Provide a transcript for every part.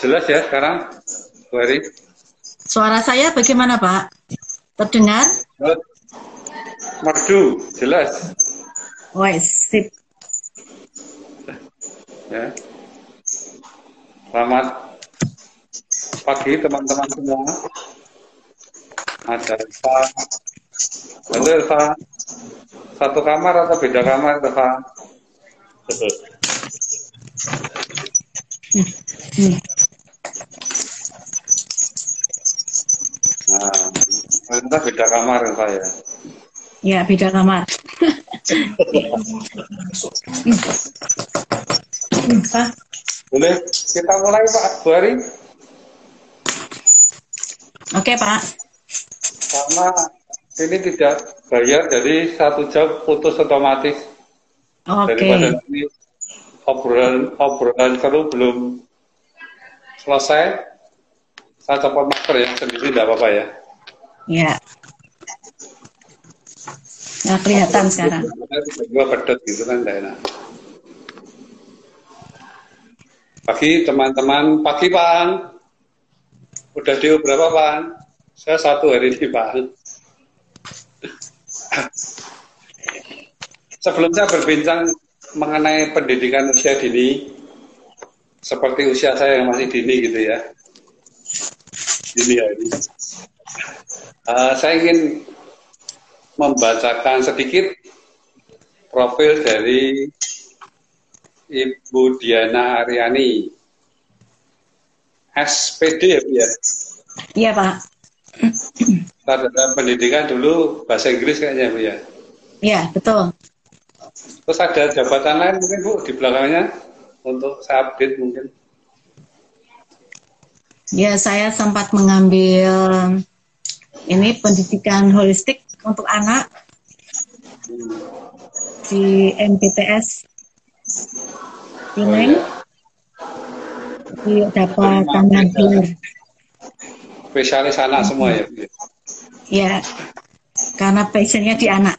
Jelas ya sekarang, Bu? Suara saya bagaimana Pak? Terdengar? Merdu, jelas. Wes, sip. Ya. Selamat pagi teman-teman semua. Ada Elva. Halo Elva. Satu kamar atau beda kamar Elva? Hmm. Nah, ternyata beda kamar Elva ya. Ya, beda kamar. Pak, Boleh kita mulai Pak Bu Ari? Oke Pak. Karena ini tidak bayar, jadi satu jam putus otomatis. Oke. Daripada ini obrolan obrolan seru belum selesai, saya copot masker ya sendiri tidak apa-apa ya. Ya. Nah, kelihatan sekarang. Gue pedot gitu kan tidak enak. Pagi teman-teman, pagi Pak Ang. Udah di berapa Pak Ang? Saya satu hari ini Pak Ang. Sebelum saya berbincang mengenai pendidikan usia dini, seperti usia saya yang masih dini gitu ya. Dini hari. Uh, saya ingin membacakan sedikit profil dari Ibu Diana Aryani. SPD ya, ya? Iya Pak. Sarjana pendidikan dulu bahasa Inggris kayaknya, Bu ya? Iya, betul. Terus ada jabatan lain mungkin, Bu, di belakangnya? Untuk saya update mungkin. Ya, saya sempat mengambil ini pendidikan holistik untuk anak di MPTS Pineng di dapat tangan gelar Spesialis anak semua ya, Bu ya? karena passionnya di anak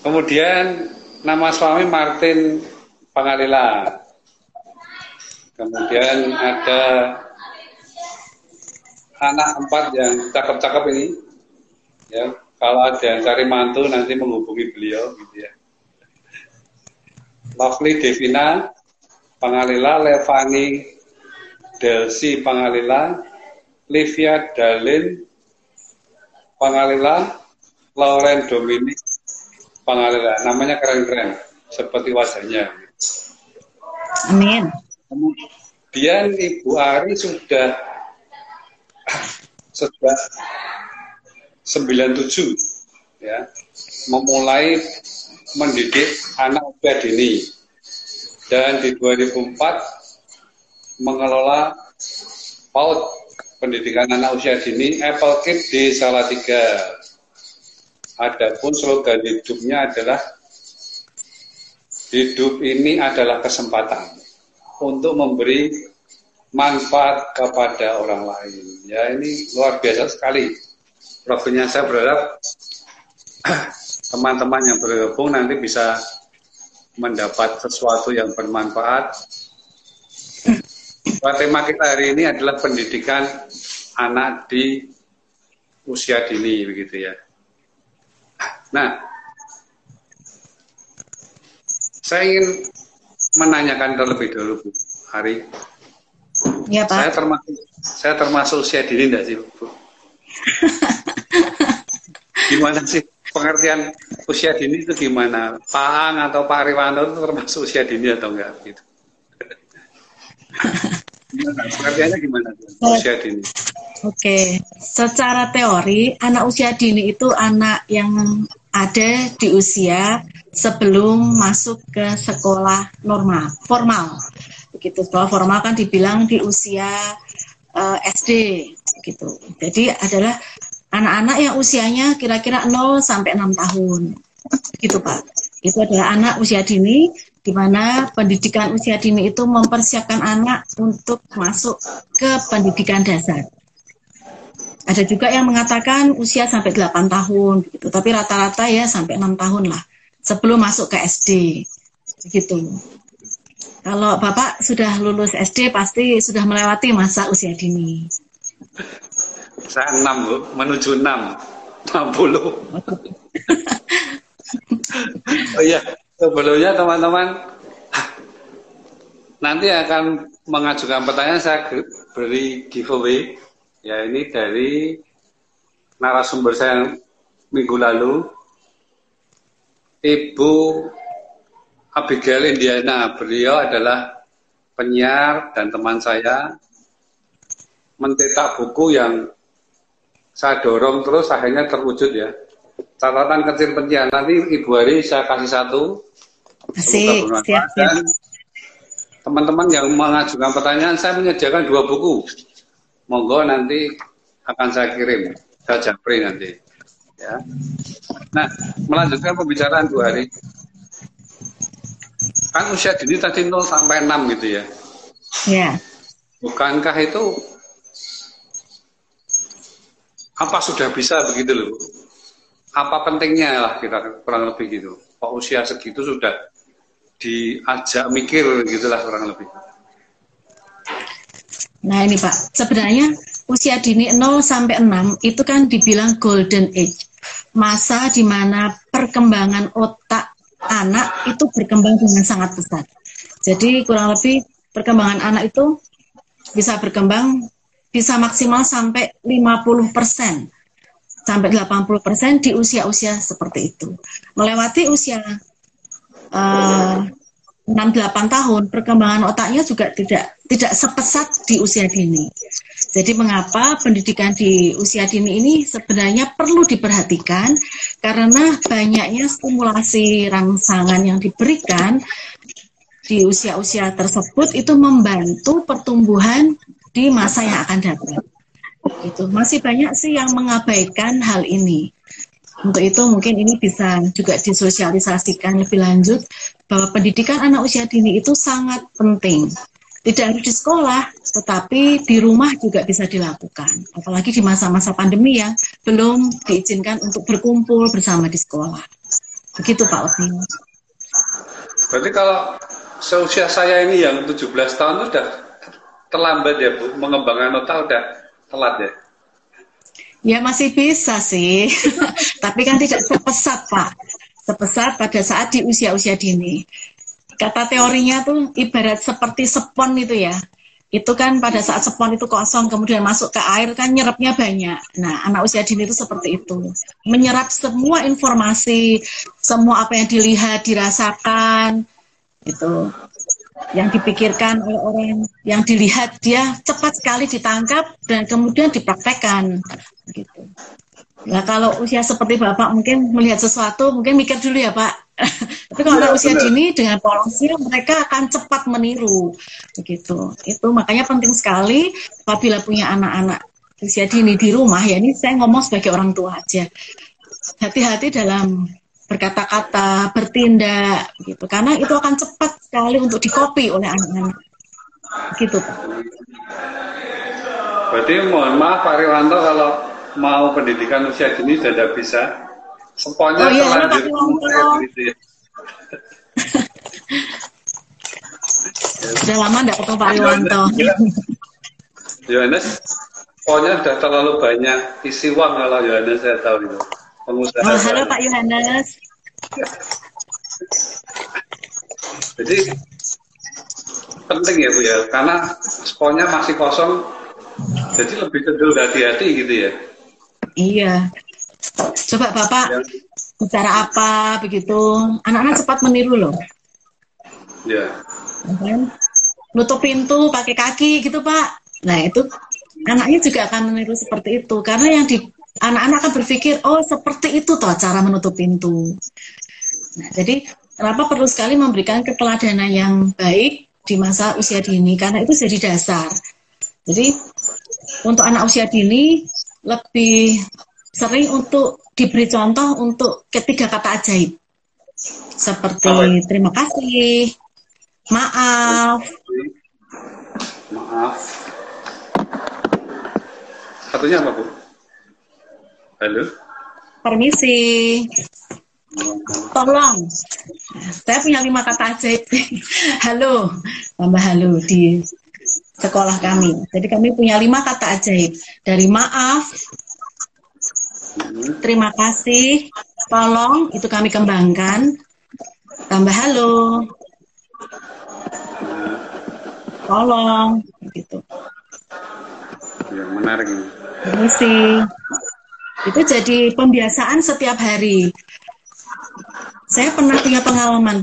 Kemudian nama suami Martin Pangalila. Kemudian ada anak empat yang cakep-cakep ini. Ya, kalau ada yang cari mantu nanti menghubungi beliau gitu ya. Lovely Devina Pangalila, Levani Delsi Pangalila, Livia Dalin Pangalila, Lauren Dominic Pangalila. Namanya keren-keren, seperti wajahnya. amin Kemudian Ibu Ari sudah sudah 97 ya memulai mendidik anak usia dini dan di 2004 mengelola PAUD pendidikan anak usia dini Apple Kid di Salatiga. Adapun slogan hidupnya adalah hidup ini adalah kesempatan untuk memberi manfaat kepada orang lain. Ya ini luar biasa sekali. Profilnya saya berharap teman-teman yang bergabung nanti bisa mendapat sesuatu yang bermanfaat. Tema kita hari ini adalah pendidikan anak di usia dini begitu ya. Nah, saya ingin menanyakan terlebih dahulu Bu Hari. ya Pak Saya termasuk saya termasuk usia dini enggak sih Bu? gimana sih pengertian usia dini itu gimana? Pak Ang atau Pak Riwanto itu termasuk usia dini atau enggak gitu? Oke, secara teori anak usia dini itu anak yang ada di usia sebelum masuk ke sekolah normal, formal. Begitu, sekolah formal kan dibilang di usia eh, SD gitu. Jadi adalah anak-anak yang usianya kira-kira 0 sampai 6 tahun. Gitu, Pak. Itu adalah anak usia dini di mana pendidikan usia dini itu mempersiapkan anak untuk masuk ke pendidikan dasar. Ada juga yang mengatakan usia sampai 8 tahun gitu, tapi rata-rata ya sampai 6 tahun lah. sebelum masuk ke SD. Begitu. Kalau Bapak sudah lulus SD pasti sudah melewati masa usia dini. Saya enam Bu, menuju enam, enam puluh. oh iya, sebelumnya teman-teman nanti akan mengajukan pertanyaan saya beri giveaway. Ya ini dari narasumber saya minggu lalu Ibu Abigail Indiana. Beliau adalah penyiar dan teman saya mencetak buku yang saya dorong terus akhirnya terwujud ya catatan kecil penyiar nanti Ibu Hari saya kasih satu siap, siap teman-teman yang mengajukan pertanyaan, saya menyediakan dua buku. Monggo nanti akan saya kirim, saya japri nanti. Ya. Nah, melanjutkan pembicaraan dua hari. Kan usia dini tadi 0 sampai 6 gitu ya. Ya. Bukankah itu apa sudah bisa begitu loh? Apa pentingnya lah kita kurang lebih gitu. Kok usia segitu sudah diajak mikir gitulah kurang lebih. Nah ini Pak, sebenarnya usia dini 0 sampai 6 itu kan dibilang golden age. Masa di mana perkembangan otak anak itu berkembang dengan sangat pesat. Jadi kurang lebih perkembangan anak itu bisa berkembang bisa maksimal sampai 50 persen sampai 80 persen di usia-usia seperti itu. Melewati usia uh, 6-8 tahun perkembangan otaknya juga tidak tidak sepesat di usia dini. Jadi mengapa pendidikan di usia dini ini sebenarnya perlu diperhatikan karena banyaknya stimulasi rangsangan yang diberikan di usia-usia tersebut itu membantu pertumbuhan di masa yang akan datang. Itu masih banyak sih yang mengabaikan hal ini. Untuk itu mungkin ini bisa juga disosialisasikan lebih lanjut bahwa pendidikan anak usia dini itu sangat penting. Tidak harus di sekolah, tetapi di rumah juga bisa dilakukan. Apalagi di masa-masa pandemi yang belum diizinkan untuk berkumpul bersama di sekolah. Begitu Pak Otni. Berarti kalau seusia saya ini yang 17 tahun sudah terlambat ya Bu, mengembangkan otak sudah telat ya? Ya masih bisa sih, tapi kan tidak sepesat Pak, sepesat pada saat di usia-usia dini. Kata teorinya tuh ibarat seperti sepon itu ya, itu kan pada saat sepon itu kosong kemudian masuk ke air kan nyerapnya banyak. Nah anak usia dini itu seperti itu, menyerap semua informasi, semua apa yang dilihat, dirasakan, itu yang dipikirkan oleh orang yang dilihat dia cepat sekali ditangkap dan kemudian dipraktekkan gitu. Nah kalau usia seperti bapak mungkin melihat sesuatu mungkin mikir dulu ya pak. Tapi kalau ya, usia dini dengan polisi mereka akan cepat meniru begitu. Itu makanya penting sekali apabila punya anak-anak usia dini di rumah ya ini saya ngomong sebagai orang tua aja. Hati-hati dalam berkata-kata, bertindak gitu. Karena itu akan cepat sekali untuk dikopi oleh anak-anak. Gitu, Berarti mohon maaf Pak Riwanto kalau mau pendidikan usia dini sudah tidak bisa. Semuanya oh, iya, terlanjur. Gitu ya. Sudah lama tidak ketemu Pak Riwanto. Yohanes, pokoknya sudah terlalu banyak isi uang kalau Yohanes saya tahu itu pengusaha. Oh, halo Pak Yohanes. Jadi penting ya Bu ya, karena sponnya masih kosong, jadi lebih cenderung hati-hati gitu ya. Iya. Coba Bapak ya. bicara apa begitu, anak-anak cepat meniru loh. Ya. Nutup pintu pakai kaki gitu Pak. Nah itu anaknya juga akan meniru seperti itu karena yang di anak-anak akan berpikir, oh seperti itu toh cara menutup pintu. Nah, jadi kenapa perlu sekali memberikan keteladanan yang baik di masa usia dini karena itu jadi dasar. Jadi untuk anak usia dini lebih sering untuk diberi contoh untuk ketiga kata ajaib seperti terima kasih, maaf, maaf. Satunya apa bu? Halo. Permisi. tolong. Saya punya lima kata ajaib halo. Tambah halo di sekolah kami. Jadi kami punya lima kata ajaib dari maaf. Terima kasih. Tolong. Itu kami kembangkan. Tambah halo. Tolong. Gitu. Yang menarik ini. Permisi. Itu jadi pembiasaan setiap hari. Saya pernah punya pengalaman.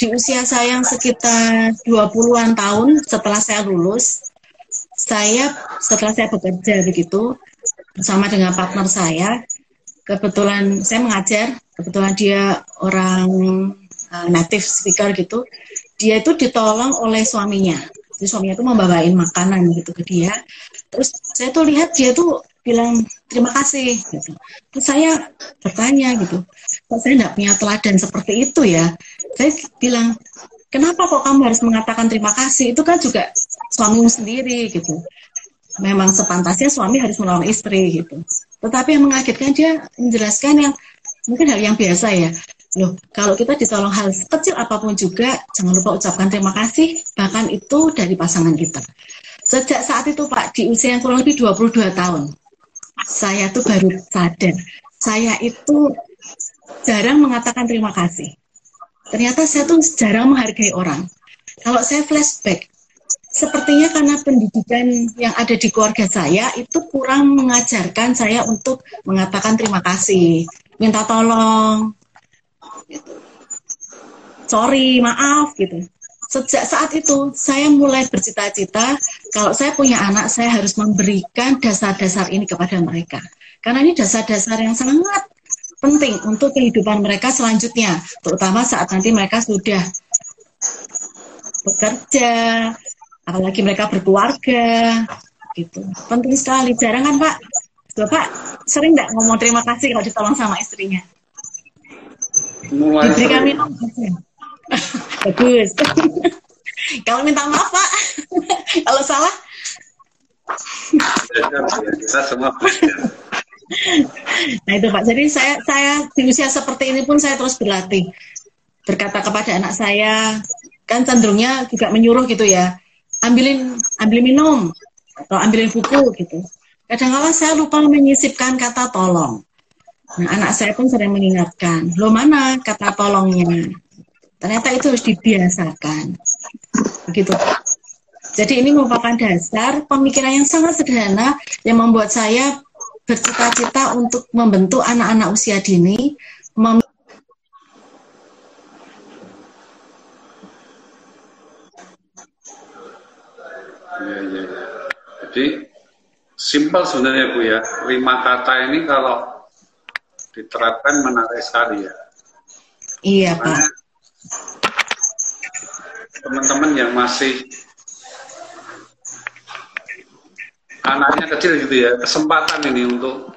Di usia saya yang sekitar 20-an tahun setelah saya lulus, saya setelah saya bekerja begitu bersama dengan partner saya, kebetulan saya mengajar, kebetulan dia orang uh, native speaker gitu, dia itu ditolong oleh suaminya. Jadi suaminya itu membawain makanan gitu ke dia. Terus saya tuh lihat dia tuh bilang terima kasih gitu. Terus saya bertanya gitu, kok saya tidak punya teladan seperti itu ya? Saya bilang, kenapa kok kamu harus mengatakan terima kasih? Itu kan juga suamimu sendiri gitu. Memang sepantasnya suami harus menolong istri gitu. Tetapi yang mengagetkan dia menjelaskan yang mungkin hal yang biasa ya. Loh, kalau kita ditolong hal kecil apa pun juga, jangan lupa ucapkan terima kasih, bahkan itu dari pasangan kita. Sejak saat itu Pak, di usia yang kurang lebih 22 tahun, saya tuh baru sadar, saya itu jarang mengatakan terima kasih. Ternyata saya tuh jarang menghargai orang. Kalau saya flashback, sepertinya karena pendidikan yang ada di keluarga saya itu kurang mengajarkan saya untuk mengatakan terima kasih, minta tolong, gitu. sorry, maaf gitu. Sejak saat itu saya mulai bercita-cita kalau saya punya anak saya harus memberikan dasar-dasar ini kepada mereka. Karena ini dasar-dasar yang sangat penting untuk kehidupan mereka selanjutnya, terutama saat nanti mereka sudah bekerja, apalagi mereka berkeluarga, gitu. Penting sekali. Jarang kan Pak? Bapak sering nggak ngomong terima kasih kalau ditolong sama istrinya? mulai Diberikan minum. Bagus. Kalau minta maaf Pak, kalau salah kita semua. Nah itu Pak, jadi saya saya di usia seperti ini pun saya terus berlatih berkata kepada anak saya kan cenderungnya juga menyuruh gitu ya ambilin ambil minum atau ambilin buku gitu. Kadang-kala saya lupa menyisipkan kata tolong. Nah anak saya pun sering mengingatkan, lo mana kata tolongnya? Ternyata itu harus dibiasakan. Begitu. Jadi ini merupakan dasar pemikiran yang sangat sederhana yang membuat saya bercita-cita untuk membentuk anak-anak usia dini mem- iya, iya. Jadi simpel sebenarnya Bu ya. Lima kata ini kalau diterapkan menarik sekali ya. Iya Pak. Teman-teman yang masih anaknya kecil gitu ya, kesempatan ini untuk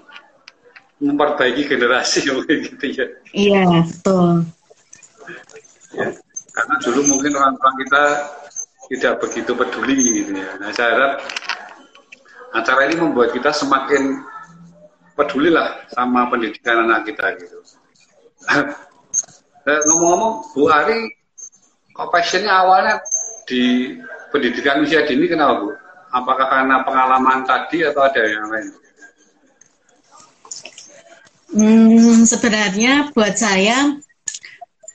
memperbaiki generasi mungkin gitu ya. Iya betul. ya. Karena dulu mungkin orang tua kita tidak begitu peduli gitu ya. Nah saya harap acara ini membuat kita semakin peduli lah sama pendidikan anak kita gitu. Eh, Ngomong-ngomong, Bu Ari, kok passionnya awalnya di pendidikan usia dini kenapa Bu? Apakah karena pengalaman tadi atau ada yang lain? Hmm, sebenarnya buat saya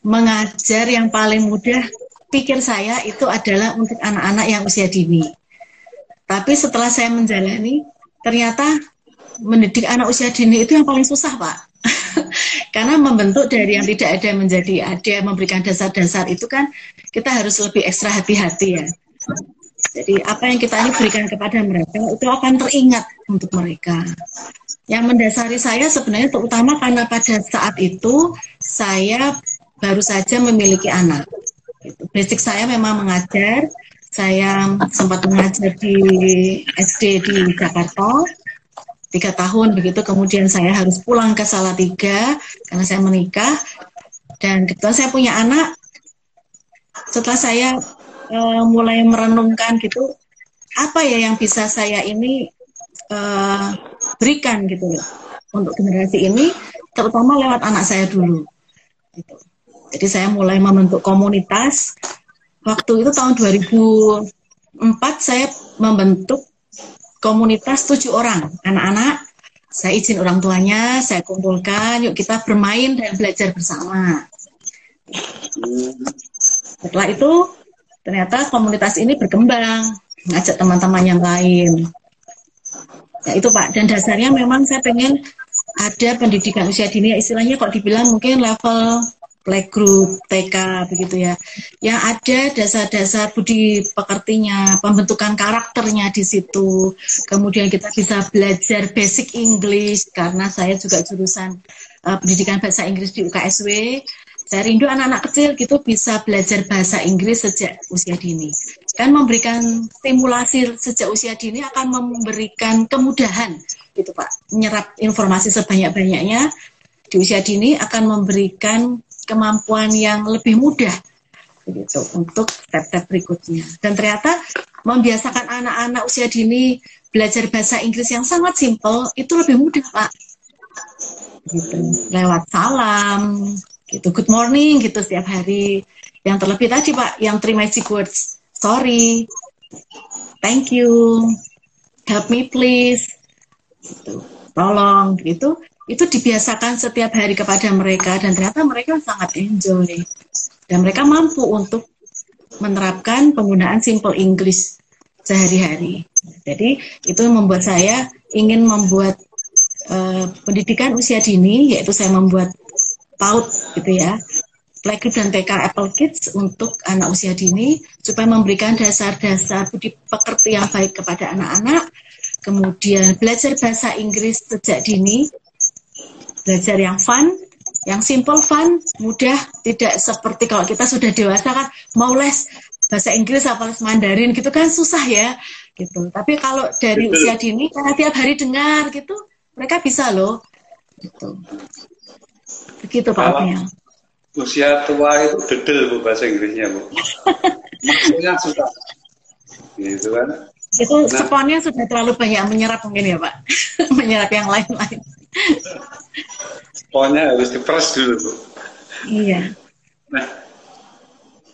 mengajar yang paling mudah pikir saya itu adalah untuk anak-anak yang usia dini. Tapi setelah saya menjalani, ternyata mendidik anak usia dini itu yang paling susah, Pak. Karena membentuk dari yang tidak ada menjadi ada, memberikan dasar-dasar itu kan kita harus lebih ekstra hati-hati ya. Jadi apa yang kita ini berikan kepada mereka itu akan teringat untuk mereka. Yang mendasari saya sebenarnya terutama karena pada saat itu saya baru saja memiliki anak. Gitu. Basic saya memang mengajar. Saya sempat mengajar di SD di Jakarta tiga tahun begitu. Kemudian saya harus pulang ke Salatiga karena saya menikah. Dan kebetulan saya punya anak. Setelah saya uh, mulai merenungkan gitu, apa ya yang bisa saya ini uh, berikan gitu loh untuk generasi ini, terutama lewat anak saya dulu. Gitu. Jadi saya mulai membentuk komunitas. Waktu itu tahun 2004 saya membentuk komunitas tujuh orang anak-anak. Saya izin orang tuanya, saya kumpulkan, yuk kita bermain dan belajar bersama. Setelah itu ternyata komunitas ini berkembang, ngajak teman-teman yang lain. Ya itu Pak, dan dasarnya memang saya pengen ada pendidikan usia dini, istilahnya kok dibilang mungkin level playgroup, TK begitu ya. Yang ada dasar-dasar budi pekertinya, pembentukan karakternya di situ. Kemudian kita bisa belajar basic English karena saya juga jurusan uh, pendidikan bahasa Inggris di UKSW. Saya rindu anak-anak kecil gitu bisa belajar bahasa Inggris sejak usia dini. Kan memberikan stimulasi sejak usia dini akan memberikan kemudahan gitu Pak. Menyerap informasi sebanyak-banyaknya di usia dini akan memberikan kemampuan yang lebih mudah begitu untuk step-step berikutnya. Dan ternyata membiasakan anak-anak usia dini belajar bahasa Inggris yang sangat simpel itu lebih mudah, Pak. Gitu. Lewat salam, gitu. Good morning gitu setiap hari. Yang terlebih tadi, Pak, yang three magic words. Sorry. Thank you. Help me please. Gitu. Tolong gitu itu dibiasakan setiap hari kepada mereka dan ternyata mereka sangat enjoy dan mereka mampu untuk menerapkan penggunaan simple English sehari-hari. Jadi itu membuat saya ingin membuat uh, pendidikan usia dini, yaitu saya membuat PAUD gitu ya, Playgroup dan TK Apple Kids untuk anak usia dini supaya memberikan dasar-dasar budi pekerti yang baik kepada anak-anak, kemudian belajar bahasa Inggris sejak dini belajar yang fun, yang simple fun, mudah, tidak seperti kalau kita sudah dewasa kan mau les bahasa Inggris apa les Mandarin gitu kan susah ya gitu. Tapi kalau dari Betul. usia dini karena tiap hari dengar gitu, mereka bisa loh. Gitu. Begitu Pak. Usia tua itu dedel Bu bahasa Inggrisnya Bu. Maksudnya susah. Gitu kan. Itu nah, sponnya sudah terlalu banyak menyerap mungkin ya Pak. menyerap yang lain-lain. Pokoknya harus diperas dulu, Bu. Iya. Nah,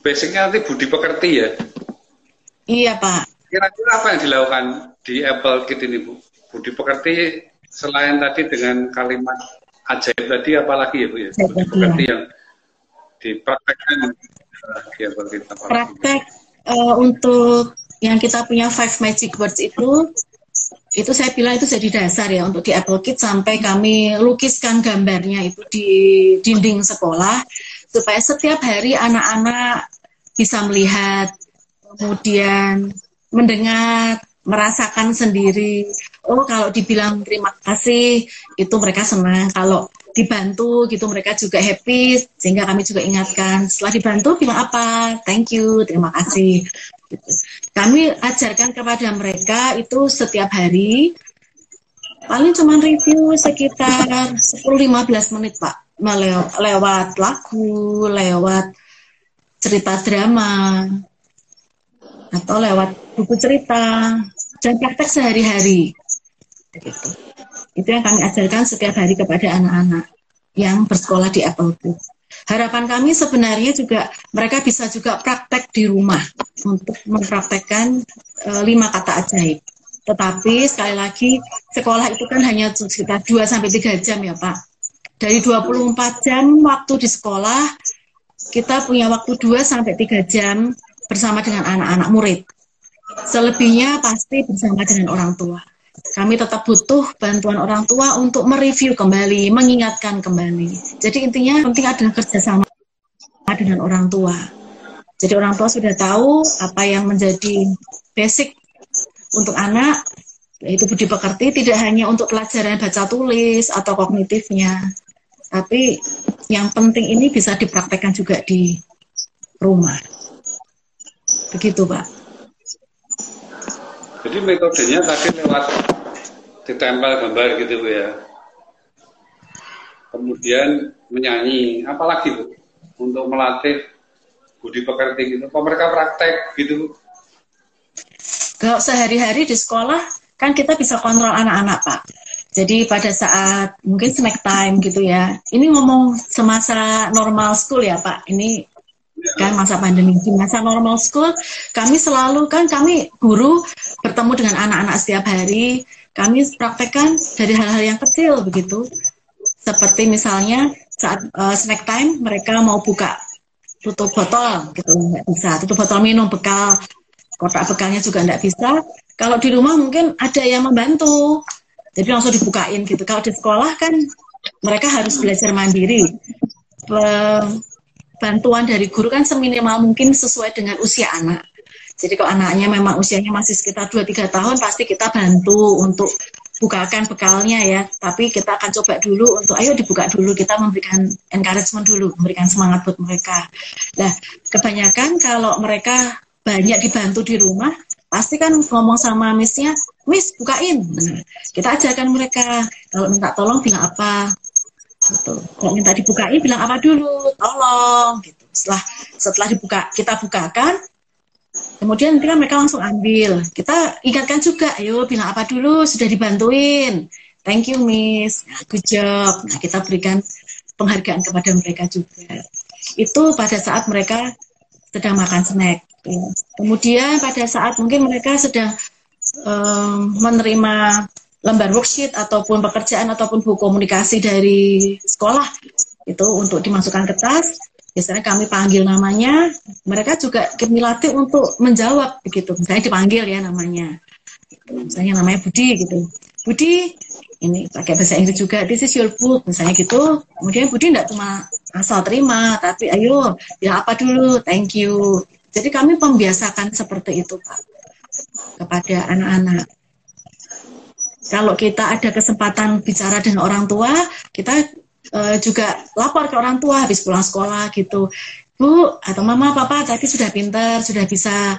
basicnya nanti budi pekerti ya? Iya, Pak. Kira-kira apa yang dilakukan di Apple Kit ini, Bu? Budi pekerti selain tadi dengan kalimat ajaib tadi, apalagi ya, Bu? Ya? Budi pekerti yang dipraktekkan uh, di Apple Kit. Praktek uh, untuk yang kita punya five magic words itu itu saya bilang itu jadi dasar ya untuk di Apple Kit sampai kami lukiskan gambarnya itu di dinding sekolah supaya setiap hari anak-anak bisa melihat kemudian mendengar merasakan sendiri. Oh kalau dibilang terima kasih itu mereka senang. Kalau dibantu gitu mereka juga happy sehingga kami juga ingatkan setelah dibantu bilang apa? Thank you terima kasih Kami ajarkan kepada mereka itu setiap hari paling cuma review sekitar 10-15 menit Pak lewat lagu, lewat cerita drama atau lewat buku cerita dan praktek sehari-hari. Gitu. Itu yang kami ajarkan setiap hari kepada anak-anak yang bersekolah di Apple Kids. Harapan kami sebenarnya juga mereka bisa juga praktek di rumah untuk mempraktekkan e, lima kata ajaib. Tetapi sekali lagi sekolah itu kan hanya sekitar 2 sampai 3 jam ya, Pak. Dari 24 jam waktu di sekolah kita punya waktu 2 sampai 3 jam bersama dengan anak-anak murid. Selebihnya pasti bersama dengan orang tua kami tetap butuh bantuan orang tua untuk mereview kembali, mengingatkan kembali. Jadi intinya penting adalah kerjasama dengan orang tua. Jadi orang tua sudah tahu apa yang menjadi basic untuk anak, yaitu budi pekerti tidak hanya untuk pelajaran baca tulis atau kognitifnya, tapi yang penting ini bisa dipraktekkan juga di rumah. Begitu, Pak. Jadi metodenya tadi lewat ditempel gambar gitu Bu ya. Kemudian menyanyi, apalagi Bu untuk melatih budi pekerti gitu. Apa mereka praktek gitu? Kalau sehari-hari di sekolah kan kita bisa kontrol anak-anak Pak. Jadi pada saat mungkin snack time gitu ya, ini ngomong semasa normal school ya Pak, ini kan masa pandemi di masa normal school kami selalu kan kami guru bertemu dengan anak-anak setiap hari kami praktekkan dari hal-hal yang kecil begitu. Seperti misalnya saat uh, snack time mereka mau buka tutup botol gitu nggak bisa. Tutup botol minum bekal kotak bekalnya juga nggak bisa. Kalau di rumah mungkin ada yang membantu. Jadi langsung dibukain gitu. Kalau di sekolah kan mereka harus belajar mandiri. Bantuan dari guru kan seminimal mungkin sesuai dengan usia anak. Jadi kalau anaknya memang usianya masih sekitar 2-3 tahun, pasti kita bantu untuk bukakan bekalnya ya. Tapi kita akan coba dulu untuk, ayo dibuka dulu, kita memberikan encouragement dulu, memberikan semangat buat mereka. Nah, kebanyakan kalau mereka banyak dibantu di rumah, pasti kan ngomong sama missnya, miss bukain. Kita ajarkan mereka, kalau minta tolong bilang apa, gitu. Kalau minta dibukain bilang apa dulu, tolong gitu. Setelah setelah dibuka kita bukakan, kemudian kan mereka langsung ambil. Kita ingatkan juga, ayo bilang apa dulu, sudah dibantuin. Thank you Miss, nah, good job. Nah kita berikan penghargaan kepada mereka juga. Itu pada saat mereka sedang makan snack. Kemudian pada saat mungkin mereka sedang um, menerima lembar worksheet ataupun pekerjaan ataupun buku komunikasi dari sekolah itu untuk dimasukkan ke tas biasanya kami panggil namanya mereka juga kami latih untuk menjawab begitu. Misalnya dipanggil ya namanya. Misalnya namanya Budi gitu. Budi ini pakai bahasa Inggris juga this is your book misalnya gitu. Kemudian Budi tidak cuma asal terima tapi ayo ya apa dulu? Thank you. Jadi kami membiasakan seperti itu Pak kepada anak-anak. Kalau kita ada kesempatan bicara dengan orang tua, kita uh, juga lapor ke orang tua habis pulang sekolah gitu. Bu atau mama, papa tadi sudah pintar, sudah bisa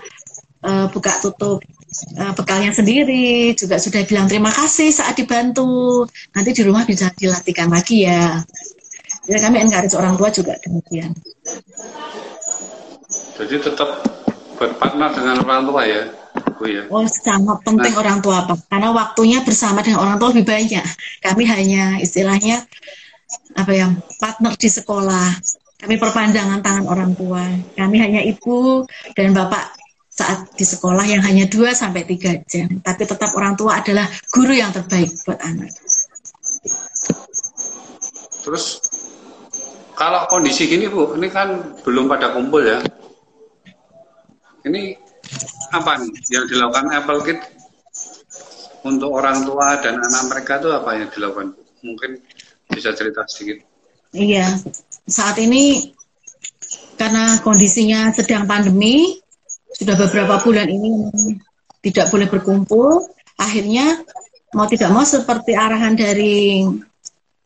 uh, buka tutup uh, bekalnya sendiri, juga sudah bilang terima kasih saat dibantu. Nanti di rumah bisa dilatihkan lagi ya. Jadi kami encourage orang tua juga demikian. Jadi tetap berpartner dengan orang tua ya. Oh, ya. oh sangat penting nah. orang tua Pak. Karena waktunya bersama dengan orang tua lebih banyak. Kami hanya istilahnya apa ya partner di sekolah. Kami perpanjangan tangan orang tua. Kami hanya ibu dan bapak saat di sekolah yang hanya 2 sampai tiga jam. Tapi tetap orang tua adalah guru yang terbaik buat anak. Terus kalau kondisi gini Bu, ini kan belum pada kumpul ya. Ini apa nih yang dilakukan Apple Kit untuk orang tua dan anak mereka itu apa yang dilakukan? Mungkin bisa cerita sedikit. Iya, saat ini karena kondisinya sedang pandemi, sudah beberapa bulan ini tidak boleh berkumpul, akhirnya mau tidak mau seperti arahan dari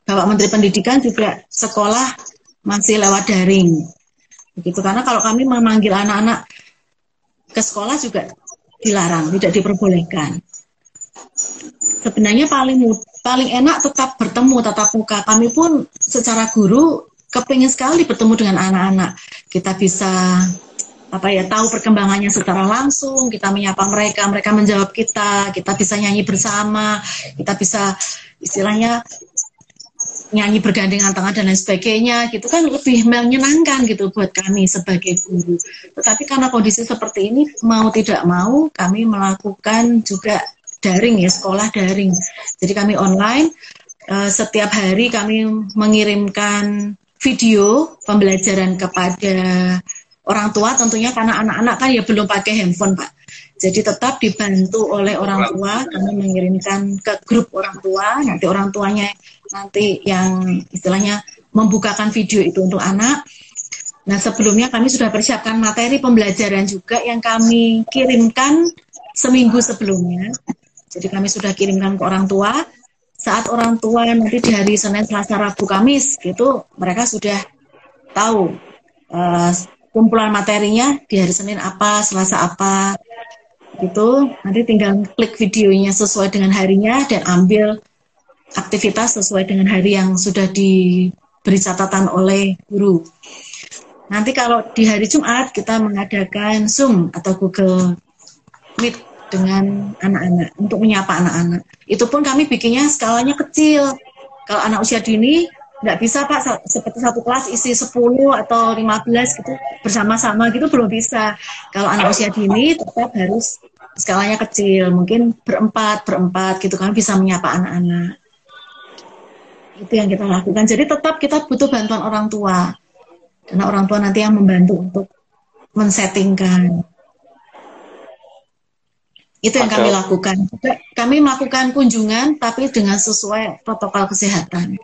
Bapak Menteri Pendidikan juga sekolah masih lewat daring. Begitu karena kalau kami memanggil anak-anak ke sekolah juga dilarang, tidak diperbolehkan. Sebenarnya paling paling enak tetap bertemu tatap muka. Kami pun secara guru kepingin sekali bertemu dengan anak-anak. Kita bisa apa ya tahu perkembangannya secara langsung kita menyapa mereka mereka menjawab kita kita bisa nyanyi bersama kita bisa istilahnya nyanyi bergandengan tangan dan lain sebagainya gitu kan lebih menyenangkan gitu buat kami sebagai guru. Tetapi karena kondisi seperti ini mau tidak mau kami melakukan juga daring ya sekolah daring. Jadi kami online uh, setiap hari kami mengirimkan video pembelajaran kepada orang tua tentunya karena anak-anak kan ya belum pakai handphone pak. Jadi tetap dibantu oleh orang tua kami mengirimkan ke grup orang tua nanti orang tuanya nanti yang istilahnya membukakan video itu untuk anak. Nah, sebelumnya kami sudah persiapkan materi pembelajaran juga yang kami kirimkan seminggu sebelumnya. Jadi kami sudah kirimkan ke orang tua. Saat orang tua nanti di hari Senin, Selasa, Rabu, Kamis, gitu mereka sudah tahu uh, kumpulan materinya di hari Senin apa, Selasa apa, gitu. Nanti tinggal klik videonya sesuai dengan harinya dan ambil aktivitas sesuai dengan hari yang sudah diberi catatan oleh guru. Nanti kalau di hari Jumat kita mengadakan Zoom atau Google Meet dengan anak-anak untuk menyapa anak-anak. Itu pun kami bikinnya skalanya kecil. Kalau anak usia dini nggak bisa Pak seperti satu kelas isi 10 atau 15 gitu bersama-sama gitu belum bisa. Kalau anak usia dini tetap harus skalanya kecil, mungkin berempat, berempat gitu kan bisa menyapa anak-anak. Itu yang kita lakukan. Jadi tetap kita butuh bantuan orang tua. Karena orang tua nanti yang membantu untuk mensettingkan. Itu yang kami lakukan. Kami melakukan kunjungan tapi dengan sesuai protokol kesehatan.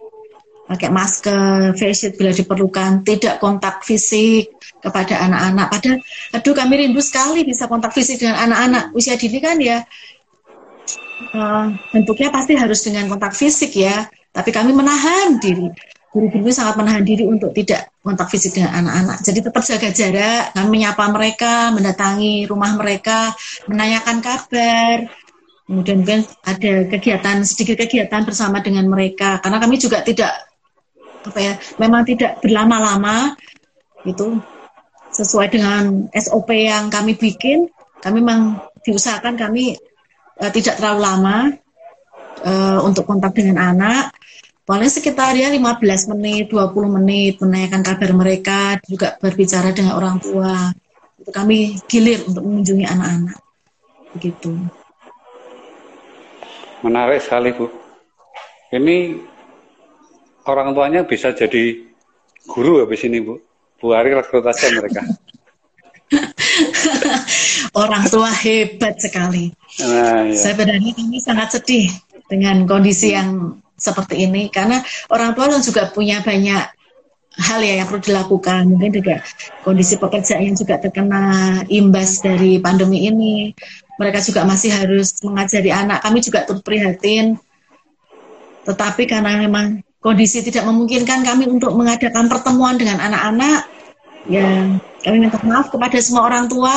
Pakai masker, face shield bila diperlukan, tidak kontak fisik kepada anak-anak. Padahal, aduh kami rindu sekali bisa kontak fisik dengan anak-anak. Usia dini kan ya, uh, bentuknya pasti harus dengan kontak fisik ya. Tapi kami menahan diri guru-guru sangat menahan diri untuk tidak kontak fisik dengan anak-anak. Jadi tetap jaga jarak, kami menyapa mereka, mendatangi rumah mereka, menanyakan kabar. Kemudian mungkin ada kegiatan sedikit kegiatan bersama dengan mereka karena kami juga tidak apa ya, memang tidak berlama-lama itu sesuai dengan SOP yang kami bikin. Kami memang diusahakan kami uh, tidak terlalu lama uh, untuk kontak dengan anak Paling sekitar ya 15 menit, 20 menit menanyakan kabar mereka, juga berbicara dengan orang tua. Itu kami gilir untuk mengunjungi anak-anak. Begitu. Menarik sekali, Bu. Ini orang tuanya bisa jadi guru habis ini, Bu. Bu Ari rekrut aja mereka. orang tua hebat sekali. Nah, iya. Sebenarnya kami sangat sedih dengan kondisi yang seperti ini. Karena orang tua juga punya banyak hal ya yang perlu dilakukan. Mungkin juga kondisi pekerjaan yang juga terkena imbas dari pandemi ini. Mereka juga masih harus mengajari anak. Kami juga turut prihatin. Tetapi karena memang kondisi tidak memungkinkan kami untuk mengadakan pertemuan dengan anak-anak ya kami minta maaf kepada semua orang tua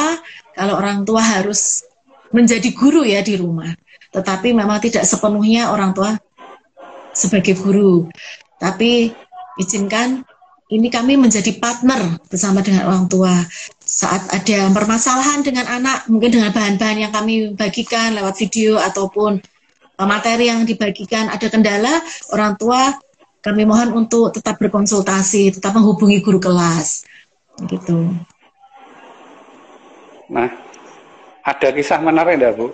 kalau orang tua harus menjadi guru ya di rumah. Tetapi memang tidak sepenuhnya orang tua sebagai guru. Tapi izinkan ini kami menjadi partner bersama dengan orang tua. Saat ada permasalahan dengan anak, mungkin dengan bahan-bahan yang kami bagikan lewat video ataupun eh, materi yang dibagikan ada kendala, orang tua kami mohon untuk tetap berkonsultasi, tetap menghubungi guru kelas. Gitu. Nah, ada kisah menarik enggak, Bu?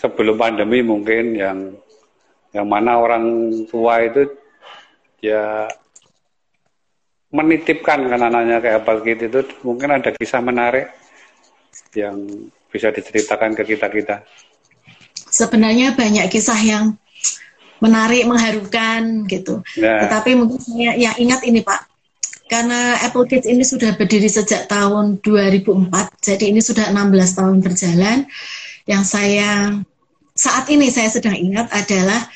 Sebelum pandemi mungkin yang yang mana orang tua itu ya menitipkan kan anaknya kayak apa gitu itu mungkin ada kisah menarik yang bisa diceritakan ke kita kita. Sebenarnya banyak kisah yang menarik mengharukan gitu. Nah. tetapi mungkin saya yang ingat ini pak. Karena Apple Kids ini sudah berdiri sejak tahun 2004 jadi ini sudah 16 tahun berjalan. Yang saya saat ini saya sedang ingat adalah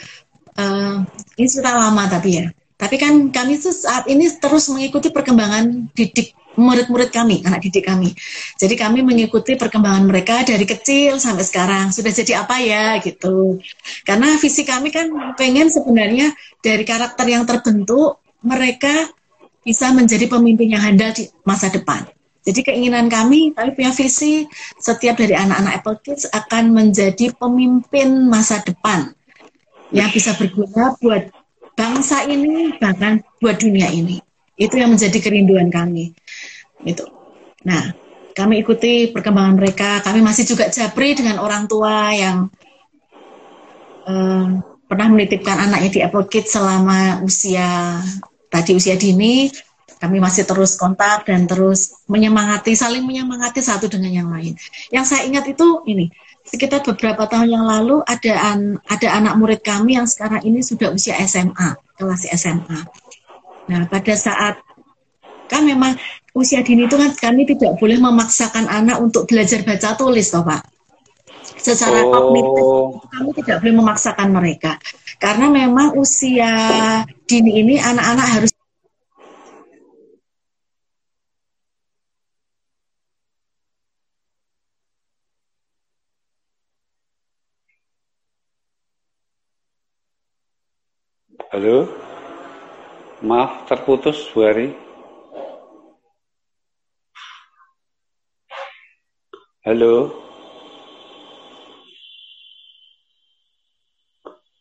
uh, ini sudah lama tapi ya. Tapi kan kami tuh saat ini terus mengikuti perkembangan didik murid-murid kami, anak didik kami. Jadi kami mengikuti perkembangan mereka dari kecil sampai sekarang. Sudah jadi apa ya gitu. Karena visi kami kan pengen sebenarnya dari karakter yang terbentuk mereka bisa menjadi pemimpin yang handal di masa depan. Jadi keinginan kami, kami punya visi setiap dari anak-anak Apple Kids akan menjadi pemimpin masa depan yang bisa berguna buat bangsa ini bahkan buat dunia ini. Itu yang menjadi kerinduan kami. Itu. Nah, kami ikuti perkembangan mereka. Kami masih juga japri dengan orang tua yang um, pernah menitipkan anaknya di Apple Kids selama usia tadi usia dini kami masih terus kontak dan terus menyemangati, saling menyemangati satu dengan yang lain. Yang saya ingat itu ini, sekitar beberapa tahun yang lalu ada an, ada anak murid kami yang sekarang ini sudah usia SMA, kelas SMA. Nah, pada saat kan memang usia dini itu kan kami tidak boleh memaksakan anak untuk belajar baca tulis, toh Pak. Secara oh. kognitif kami tidak boleh memaksakan mereka. Karena memang usia dini ini anak-anak harus Halo? Maaf, terputus Bu Ari. Halo?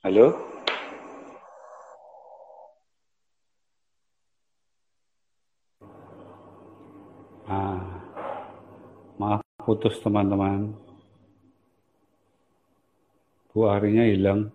Halo? Ah, maaf putus teman-teman. Bu Arinya hilang.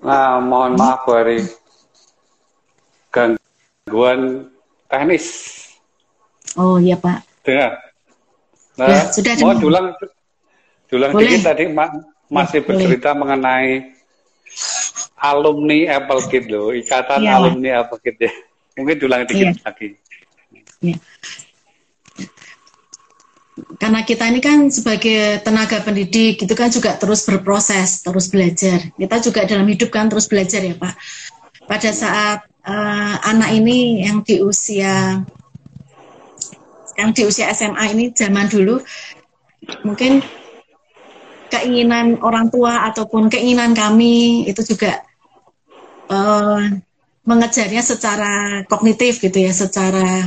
Nah, mohon maaf Bu Ari. Gangguan teknis. Oh iya Pak. Dengar. Nah, Ya, sudah dengar. dulang, dulang Boleh. dikit tadi ma- masih boleh. bercerita mengenai alumni Apple Kit loh, ikatan Pak. alumni Apple Kit ya. Mungkin dulang dikit Iya. lagi. Ya. Karena kita ini kan sebagai tenaga pendidik itu kan juga terus berproses, terus belajar. Kita juga dalam hidup kan terus belajar ya Pak. Pada saat eh, anak ini yang di usia yang di usia SMA ini zaman dulu mungkin keinginan orang tua ataupun keinginan kami itu juga eh, mengejarnya secara kognitif gitu ya, secara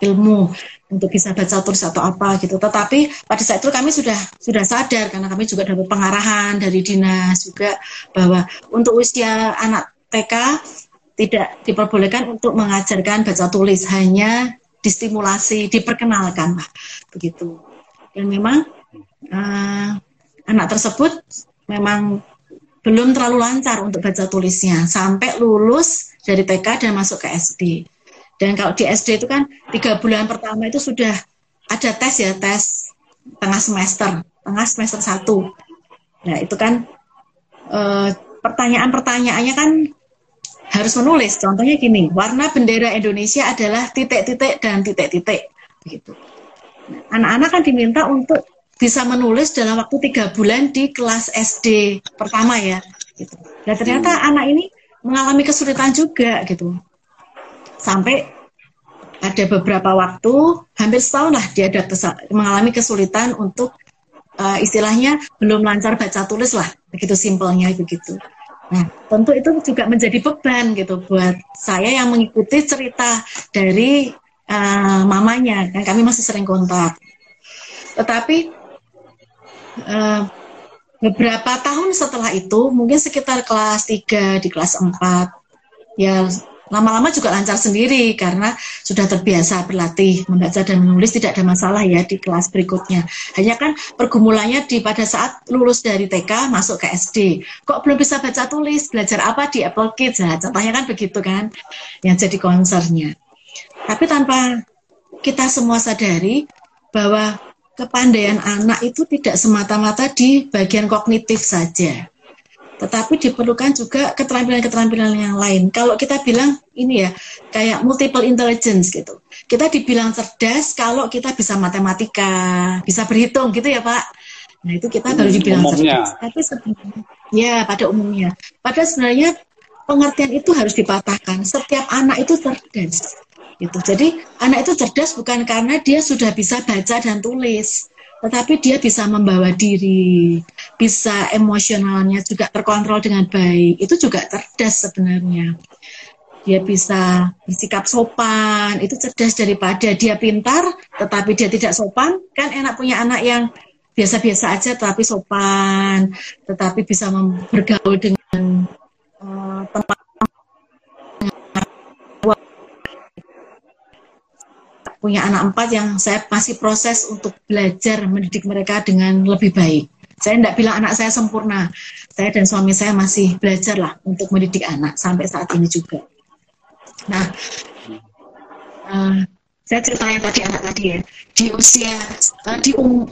ilmu untuk bisa baca tulis atau apa gitu. Tetapi pada saat itu kami sudah sudah sadar karena kami juga dapat pengarahan dari dinas juga bahwa untuk usia anak TK tidak diperbolehkan untuk mengajarkan baca tulis hanya distimulasi diperkenalkan Pak begitu. Dan memang eh, anak tersebut memang belum terlalu lancar untuk baca tulisnya sampai lulus dari TK dan masuk ke SD. Dan kalau di SD itu kan tiga bulan pertama itu sudah ada tes ya tes tengah semester, tengah semester satu. Nah itu kan eh, pertanyaan-pertanyaannya kan harus menulis. Contohnya gini, warna bendera Indonesia adalah titik-titik dan titik-titik, begitu. Nah, Anak-anak kan diminta untuk bisa menulis dalam waktu tiga bulan di kelas SD pertama ya. Gitu. Dan ternyata anak ini mengalami kesulitan juga gitu sampai ada beberapa waktu hampir setahun lah dia ada mengalami kesulitan untuk uh, istilahnya belum lancar baca tulis lah, begitu simpelnya begitu. Nah, tentu itu juga menjadi beban gitu buat saya yang mengikuti cerita dari uh, mamanya, kan kami masih sering kontak. Tetapi uh, beberapa tahun setelah itu, mungkin sekitar kelas 3 di kelas 4, ya lama-lama juga lancar sendiri karena sudah terbiasa berlatih membaca dan menulis tidak ada masalah ya di kelas berikutnya. Hanya kan pergumulannya di pada saat lulus dari TK masuk ke SD. Kok belum bisa baca tulis? Belajar apa di Apple Kids? Nah, contohnya kan begitu kan yang jadi konsernya. Tapi tanpa kita semua sadari bahwa kepandaian anak itu tidak semata-mata di bagian kognitif saja tetapi diperlukan juga keterampilan-keterampilan yang lain. Kalau kita bilang ini ya kayak multiple intelligence gitu. Kita dibilang cerdas kalau kita bisa matematika, bisa berhitung gitu ya Pak. Nah itu kita baru dibilang umumnya. cerdas. Tapi sebenarnya ya pada umumnya. Pada sebenarnya pengertian itu harus dipatahkan. Setiap anak itu cerdas. Gitu. Jadi anak itu cerdas bukan karena dia sudah bisa baca dan tulis tetapi dia bisa membawa diri, bisa emosionalnya juga terkontrol dengan baik. Itu juga cerdas sebenarnya. Dia bisa bersikap sopan, itu cerdas daripada dia pintar tetapi dia tidak sopan. Kan enak punya anak yang biasa-biasa aja tetapi sopan, tetapi bisa bergaul dengan uh, tempat punya anak empat yang saya masih proses untuk belajar mendidik mereka dengan lebih baik. Saya tidak bilang anak saya sempurna. Saya dan suami saya masih belajar lah untuk mendidik anak sampai saat ini juga. Nah, uh, saya cerita tadi anak tadi ya, di usia uh, di um,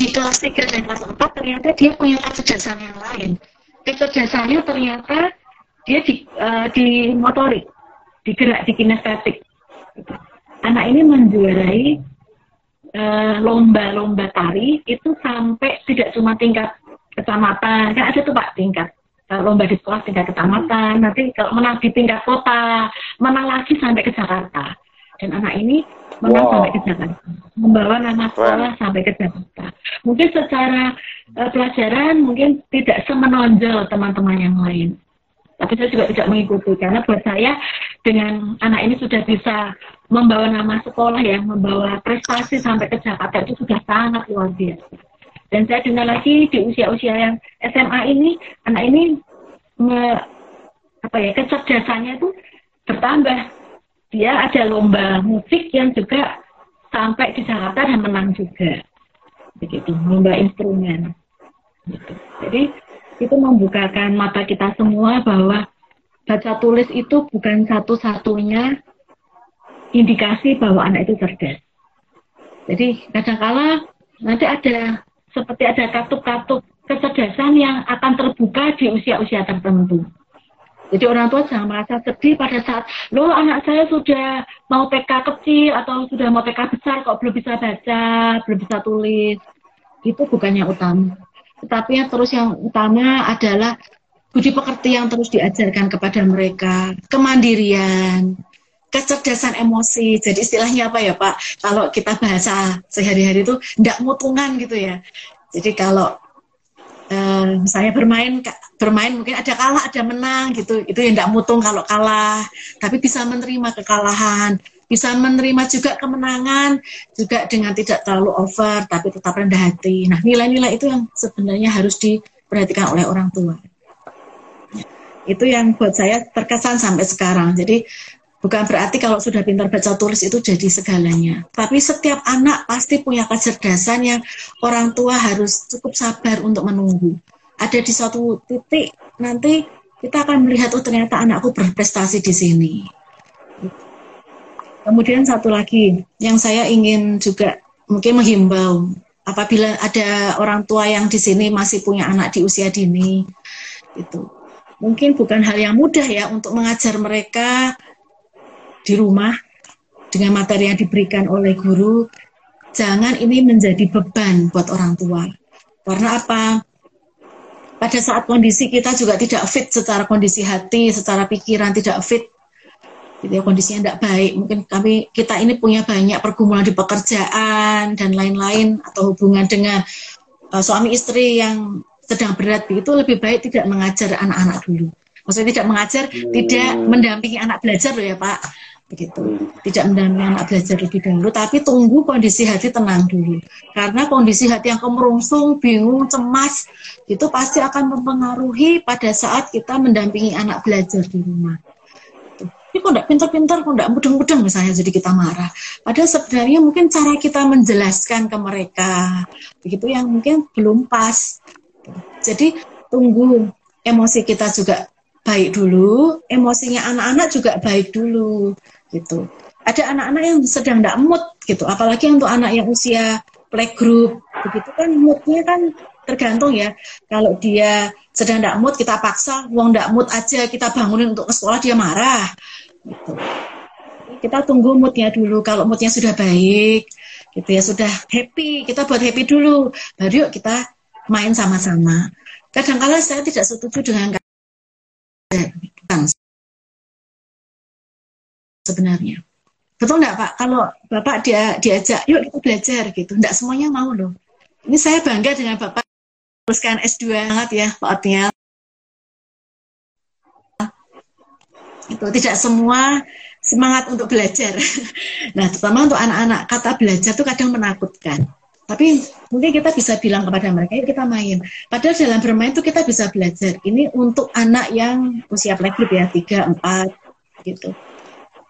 di kelas 3 dan kelas 4 ternyata dia punya kecerdasan yang lain. Kecerdasannya ternyata dia di, uh, di motorik, di gerak, di kinestetik. Anak ini menjuarai eh, lomba-lomba tari itu sampai tidak cuma tingkat kecamatan, kan ada tuh Pak tingkat uh, lomba di sekolah tingkat kecamatan, nanti kalau menang di tingkat kota, menang lagi sampai ke Jakarta. Dan anak ini menang wow. sampai ke Jakarta, membawa nama sekolah wow. sampai ke Jakarta. Mungkin secara uh, pelajaran mungkin tidak semenonjol teman-teman yang lain. Tapi saya juga tidak mengikuti karena buat saya dengan anak ini sudah bisa membawa nama sekolah ya, membawa prestasi sampai ke Jakarta itu sudah sangat luar biasa. Dan saya dengar lagi di usia-usia yang SMA ini, anak ini me, apa ya kecerdasannya itu bertambah. Dia ada lomba musik yang juga sampai di Jakarta dan menang juga. Begitu, lomba instrumen. Gitu. Jadi itu membukakan mata kita semua bahwa baca tulis itu bukan satu-satunya indikasi bahwa anak itu cerdas. Jadi kadang-kala nanti ada seperti ada katup-katup kecerdasan yang akan terbuka di usia-usia tertentu. Jadi orang tua jangan merasa sedih pada saat, loh anak saya sudah mau TK kecil atau sudah mau TK besar kok belum bisa baca, belum bisa tulis. Itu bukan yang utama. Tetapi yang terus yang utama adalah budi pekerti yang terus diajarkan kepada mereka, kemandirian, kecerdasan emosi. Jadi istilahnya apa ya Pak? Kalau kita bahasa sehari-hari itu tidak mutungan gitu ya. Jadi kalau eh, saya bermain bermain mungkin ada kalah ada menang gitu itu yang tidak mutung kalau kalah tapi bisa menerima kekalahan bisa menerima juga kemenangan juga dengan tidak terlalu over tapi tetap rendah hati nah nilai-nilai itu yang sebenarnya harus diperhatikan oleh orang tua itu yang buat saya terkesan sampai sekarang jadi Bukan berarti kalau sudah pintar baca tulis itu jadi segalanya. Tapi setiap anak pasti punya kecerdasan yang orang tua harus cukup sabar untuk menunggu. Ada di suatu titik nanti kita akan melihat oh ternyata anakku berprestasi di sini. Kemudian satu lagi yang saya ingin juga mungkin menghimbau apabila ada orang tua yang di sini masih punya anak di usia dini itu mungkin bukan hal yang mudah ya untuk mengajar mereka di rumah dengan materi yang diberikan oleh guru, jangan ini menjadi beban buat orang tua. Karena apa? Pada saat kondisi kita juga tidak fit secara kondisi hati, secara pikiran tidak fit, gitu ya, kondisinya tidak baik. Mungkin kami kita ini punya banyak pergumulan di pekerjaan dan lain-lain atau hubungan dengan uh, suami istri yang sedang berat itu lebih baik tidak mengajar anak-anak dulu. Maksudnya tidak mengajar, hmm. tidak mendampingi anak belajar loh ya Pak begitu tidak mendampingi anak belajar lebih dahulu tapi tunggu kondisi hati tenang dulu karena kondisi hati yang kemerungsung bingung cemas itu pasti akan mempengaruhi pada saat kita mendampingi anak belajar di rumah ini kok tidak pintar-pintar, kok tidak mudeng-mudeng misalnya jadi kita marah. Padahal sebenarnya mungkin cara kita menjelaskan ke mereka, begitu yang mungkin belum pas. Jadi tunggu emosi kita juga baik dulu, emosinya anak-anak juga baik dulu gitu. Ada anak-anak yang sedang tidak mood gitu, apalagi untuk anak yang usia playgroup begitu kan moodnya kan tergantung ya. Kalau dia sedang tidak mood kita paksa, uang tidak mood aja kita bangunin untuk ke sekolah dia marah. Gitu. Kita tunggu moodnya dulu. Kalau moodnya sudah baik, gitu ya sudah happy, kita buat happy dulu. Baru yuk kita main sama-sama. Kadang-kala saya tidak setuju dengan sebenarnya. Betul nggak Pak? Kalau Bapak dia diajak, yuk kita belajar gitu. Nggak semuanya mau loh. Ini saya bangga dengan Bapak teruskan S2 banget ya Pak Otniel. Itu tidak semua semangat untuk belajar. Nah, terutama untuk anak-anak, kata belajar itu kadang menakutkan. Tapi mungkin kita bisa bilang kepada mereka, kita main. Padahal dalam bermain itu kita bisa belajar. Ini untuk anak yang usia playgroup ya, 3, 4, gitu.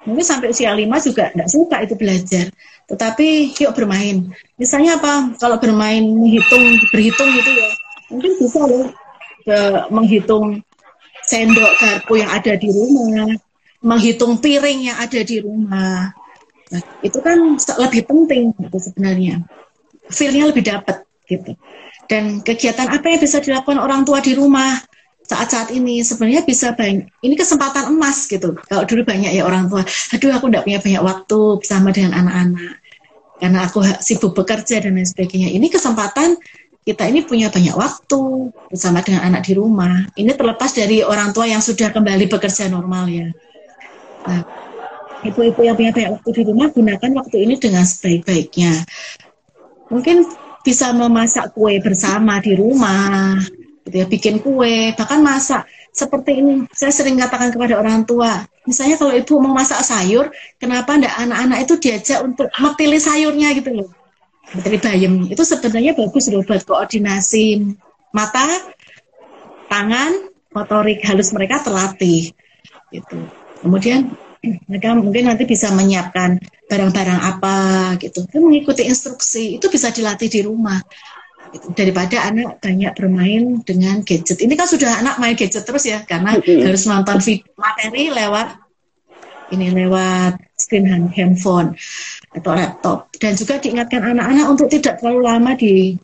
Mungkin sampai usia lima juga tidak suka itu belajar. Tetapi yuk bermain. Misalnya apa? Kalau bermain menghitung berhitung gitu ya mungkin bisa loh menghitung sendok garpu yang ada di rumah menghitung piring yang ada di rumah. Nah, itu kan lebih penting gitu sebenarnya feelnya lebih dapat gitu. Dan kegiatan apa yang bisa dilakukan orang tua di rumah saat-saat ini? Sebenarnya bisa banyak ini kesempatan emas gitu. Kalau dulu banyak ya orang tua aduh aku tidak punya banyak waktu bersama dengan anak-anak karena aku sibuk bekerja dan lain sebagainya. Ini kesempatan kita ini punya banyak waktu bersama dengan anak di rumah. Ini terlepas dari orang tua yang sudah kembali bekerja normal ya. Nah ibu-ibu yang punya banyak waktu di rumah gunakan waktu ini dengan sebaik-baiknya mungkin bisa memasak kue bersama di rumah gitu ya, bikin kue, bahkan masak. Seperti ini, saya sering katakan kepada orang tua, misalnya kalau ibu mau masak sayur, kenapa ndak anak-anak itu diajak untuk metili sayurnya gitu loh. Metili bayam, itu sebenarnya bagus loh buat koordinasi mata, tangan, motorik halus mereka terlatih. Gitu. Kemudian mereka mungkin nanti bisa menyiapkan barang-barang apa gitu. Itu mengikuti instruksi, itu bisa dilatih di rumah. Daripada anak banyak bermain dengan gadget. Ini kan sudah anak main gadget terus ya karena harus nonton materi lewat ini lewat screen handphone atau laptop. Dan juga diingatkan anak-anak untuk tidak terlalu lama di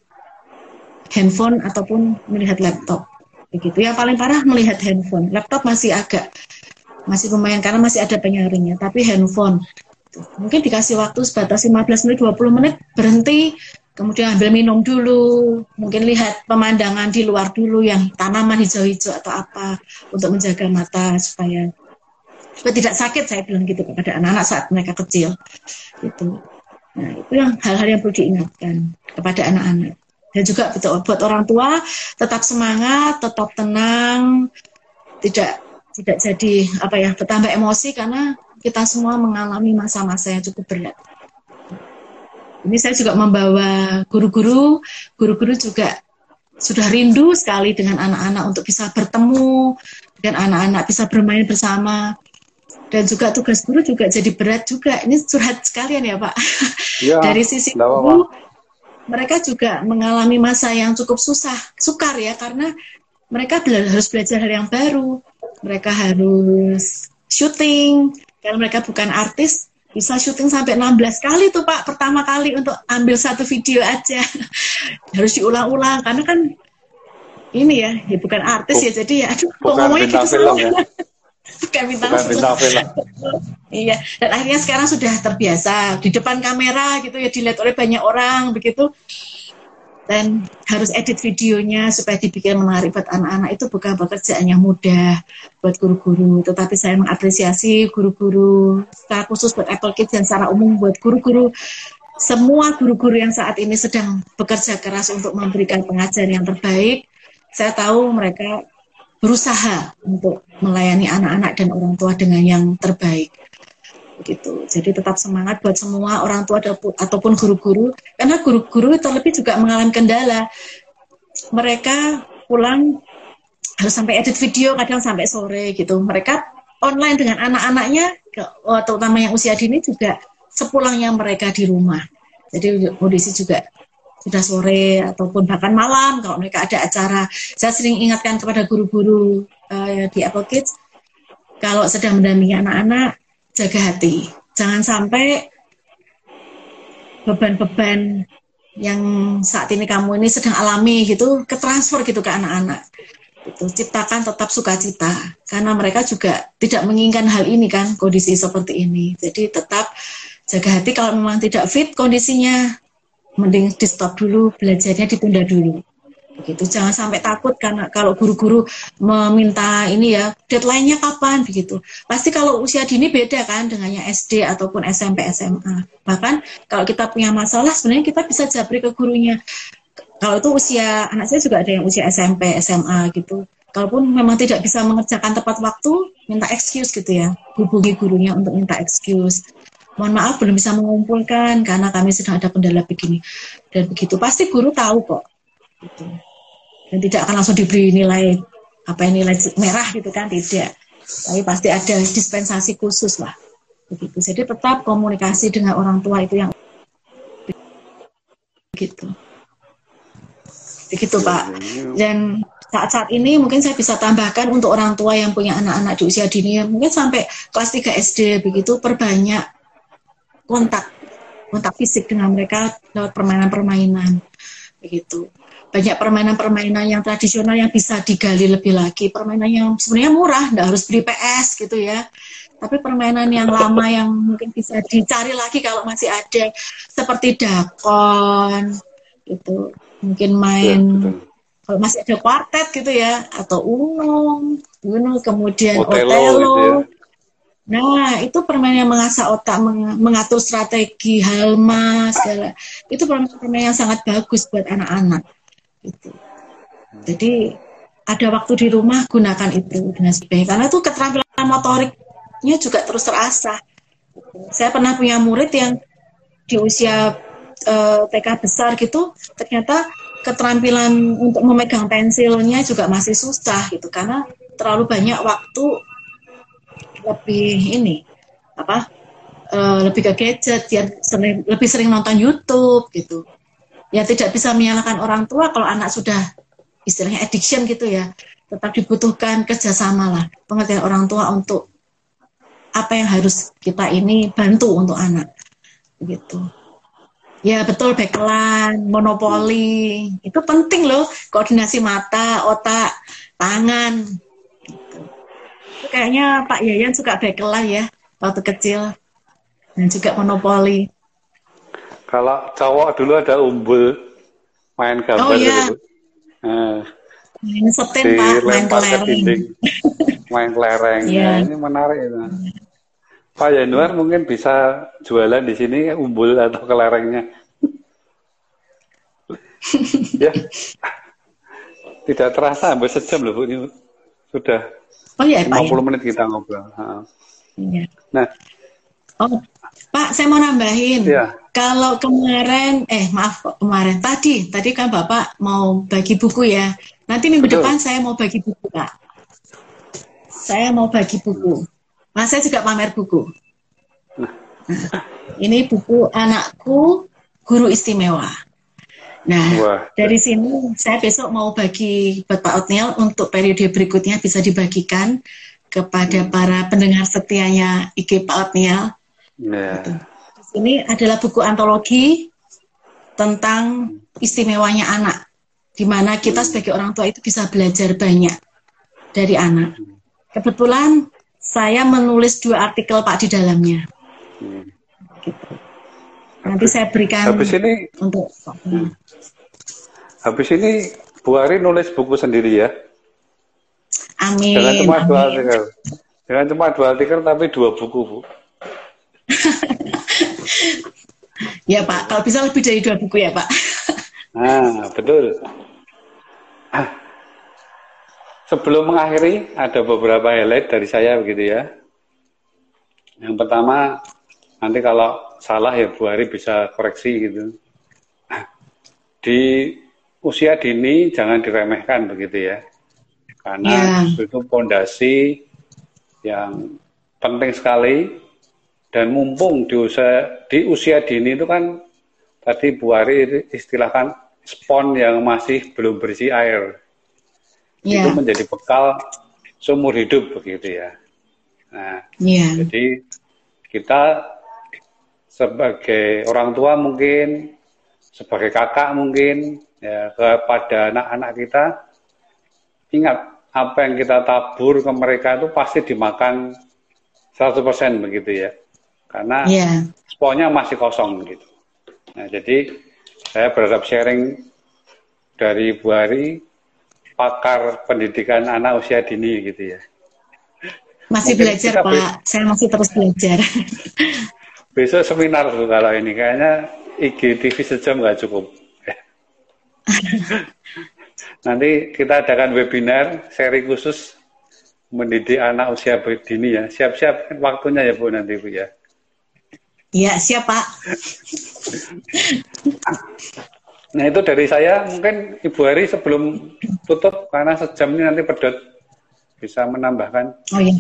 handphone ataupun melihat laptop. Begitu. Ya paling parah melihat handphone. Laptop masih agak masih lumayan karena masih ada penyaringnya tapi handphone. Mungkin dikasih waktu sebatas 15 menit 20 menit berhenti kemudian ambil minum dulu, mungkin lihat pemandangan di luar dulu yang tanaman hijau-hijau atau apa untuk menjaga mata supaya supaya tidak sakit saya bilang gitu kepada anak-anak saat mereka kecil. Itu nah itu yang hal-hal yang perlu diingatkan kepada anak-anak. Dan juga buat orang tua tetap semangat tetap tenang tidak tidak jadi apa ya bertambah emosi karena kita semua mengalami masa-masa yang cukup berat ini saya juga membawa guru-guru, guru-guru juga sudah rindu sekali dengan anak-anak untuk bisa bertemu dan anak-anak bisa bermain bersama. Dan juga tugas guru juga jadi berat juga. Ini curhat sekalian ya Pak. Ya, Dari sisi guru, mereka juga mengalami masa yang cukup susah, sukar ya, karena mereka harus belajar hal yang baru. Mereka harus syuting, kalau mereka bukan artis, bisa syuting sampai 16 kali tuh Pak pertama kali untuk ambil satu video aja. Harus diulang-ulang karena kan ini ya, ya bukan artis ya jadi ya aduh kok ngomongnya gitu film ya. bukan bintang, bukan bintang film. Iya dan akhirnya sekarang sudah terbiasa di depan kamera gitu ya dilihat oleh banyak orang begitu dan harus edit videonya supaya dibikin menarik buat anak-anak itu bukan pekerjaan yang mudah buat guru-guru. Tetapi saya mengapresiasi guru-guru secara khusus buat Apple Kids dan secara umum buat guru-guru semua guru-guru yang saat ini sedang bekerja keras untuk memberikan pengajaran yang terbaik. Saya tahu mereka berusaha untuk melayani anak-anak dan orang tua dengan yang terbaik. Begitu. Jadi tetap semangat buat semua orang tua ataupun guru-guru karena guru-guru terlebih juga mengalami kendala. Mereka pulang harus sampai edit video kadang sampai sore gitu. Mereka online dengan anak-anaknya terutama yang usia dini juga sepulangnya mereka di rumah. Jadi kondisi juga sudah sore ataupun bahkan malam kalau mereka ada acara. Saya sering ingatkan kepada guru-guru uh, di Apple Kids kalau sedang mendampingi anak-anak jaga hati. Jangan sampai beban-beban yang saat ini kamu ini sedang alami gitu ketransfer gitu ke anak-anak. Itu ciptakan tetap sukacita karena mereka juga tidak menginginkan hal ini kan kondisi seperti ini. Jadi tetap jaga hati kalau memang tidak fit kondisinya mending di stop dulu belajarnya ditunda dulu begitu. Jangan sampai takut karena kalau guru-guru meminta ini ya deadline-nya kapan begitu. Pasti kalau usia dini beda kan dengannya SD ataupun SMP SMA bahkan kalau kita punya masalah sebenarnya kita bisa jabri ke gurunya. Kalau itu usia anak saya juga ada yang usia SMP SMA gitu. Kalaupun memang tidak bisa mengerjakan tepat waktu minta excuse gitu ya. Hubungi gurunya untuk minta excuse. Mohon maaf belum bisa mengumpulkan karena kami sedang ada kendala begini. Dan begitu. Pasti guru tahu kok. Gitu. Dan tidak akan langsung diberi nilai apa yang nilai merah gitu kan tidak. Tapi pasti ada dispensasi khusus lah begitu. Jadi tetap komunikasi dengan orang tua itu yang begitu. Begitu pak. Dan saat-saat ini mungkin saya bisa tambahkan untuk orang tua yang punya anak-anak di usia dini mungkin sampai kelas 3 SD begitu perbanyak kontak kontak fisik dengan mereka lewat permainan-permainan begitu banyak permainan-permainan yang tradisional yang bisa digali lebih lagi. Permainan yang sebenarnya murah tidak harus beli PS gitu ya. Tapi permainan yang lama yang mungkin bisa dicari lagi kalau masih ada seperti dakon gitu. Mungkin main ya, kalau masih ada kuartet gitu ya atau uno uno kemudian otelo, otelo. gitu ya. Nah, itu permainan yang mengasah otak, mengatur strategi, halma, segala. Itu permainan yang sangat bagus buat anak-anak. Gitu. Jadi, ada waktu di rumah, gunakan itu dengan sebaik. Karena itu keterampilan motoriknya juga terus terasah. Saya pernah punya murid yang di usia uh, eh, TK besar gitu, ternyata keterampilan untuk memegang pensilnya juga masih susah gitu. Karena terlalu banyak waktu lebih ini apa uh, lebih ke gadget ya sering, lebih sering nonton YouTube gitu ya tidak bisa menyalahkan orang tua kalau anak sudah istilahnya addiction gitu ya. Tetap dibutuhkan kerjasama lah pengertian orang tua untuk apa yang harus kita ini bantu untuk anak gitu. Ya betul bekelan monopoli itu penting loh koordinasi mata otak tangan. Kayaknya Pak Yayan suka bekelah ya waktu kecil. Dan juga monopoli. Kalau cowok dulu ada umbul main gambar oh, iya. gitu. Nah, main setin Pak, main kelereng. main kelereng. yeah. nah, ini menarik itu. Pak Yanuar mungkin bisa jualan di sini umbul atau kelerengnya. ya. Tidak terasa hampir sejam loh Bu ini sudah Oh iya, Pak. 50 ya? menit kita ngobrol. Iya. Nah. Oh, Pak, saya mau nambahin. Ya. Kalau kemarin, eh maaf kemarin tadi, tadi kan Bapak mau bagi buku ya. Nanti minggu Betul. depan saya mau bagi buku, Pak. Saya mau bagi buku. Mas saya juga pamer buku. Nah, ini buku anakku guru istimewa. Nah, Wah. dari sini saya besok mau bagi buat Pak Otniel untuk periode berikutnya bisa dibagikan kepada hmm. para pendengar setianya IG Pak Otniel. Yeah. Gitu. Di sini adalah buku antologi tentang istimewanya anak, di mana kita sebagai orang tua itu bisa belajar banyak dari anak. Kebetulan saya menulis dua artikel Pak di dalamnya. Hmm. Gitu. Nanti saya berikan habis ini untuk hmm. habis ini Bu Ari nulis buku sendiri ya. Amin. Jangan cuma amin. dua artikel. Jangan cuma dua artikel tapi dua buku Bu. Ya Pak, kalau bisa lebih dari dua buku ya Pak. Nah, betul. Sebelum mengakhiri, ada beberapa highlight dari saya begitu ya. Yang pertama, nanti kalau salah ya Bu Hari bisa koreksi gitu. Di usia dini jangan diremehkan begitu ya. Karena yeah. itu pondasi yang penting sekali dan mumpung di usia di usia dini itu kan tadi Bu Ari istilahkan spon yang masih belum bersih air. Yeah. Itu menjadi bekal seumur hidup begitu ya. Nah, yeah. jadi kita sebagai orang tua mungkin, sebagai kakak mungkin, ya kepada anak-anak kita, ingat apa yang kita tabur ke mereka itu pasti dimakan 100% begitu ya. Karena yeah. sponnya masih kosong begitu. Nah, jadi saya berharap sharing dari Bu Hari, pakar pendidikan anak usia dini gitu ya. Masih Mungkin belajar Pak, saya masih terus belajar. Besok seminar tuh kalau ini kayaknya IGTV sejam nggak cukup. Nanti kita adakan webinar seri khusus mendidik anak usia dini ya. Siap-siap waktunya ya Bu nanti Bu ya. Iya, siap Pak. nah itu dari saya, mungkin Ibu Hari sebelum tutup, karena sejam ini nanti pedot, bisa menambahkan. Oh iya.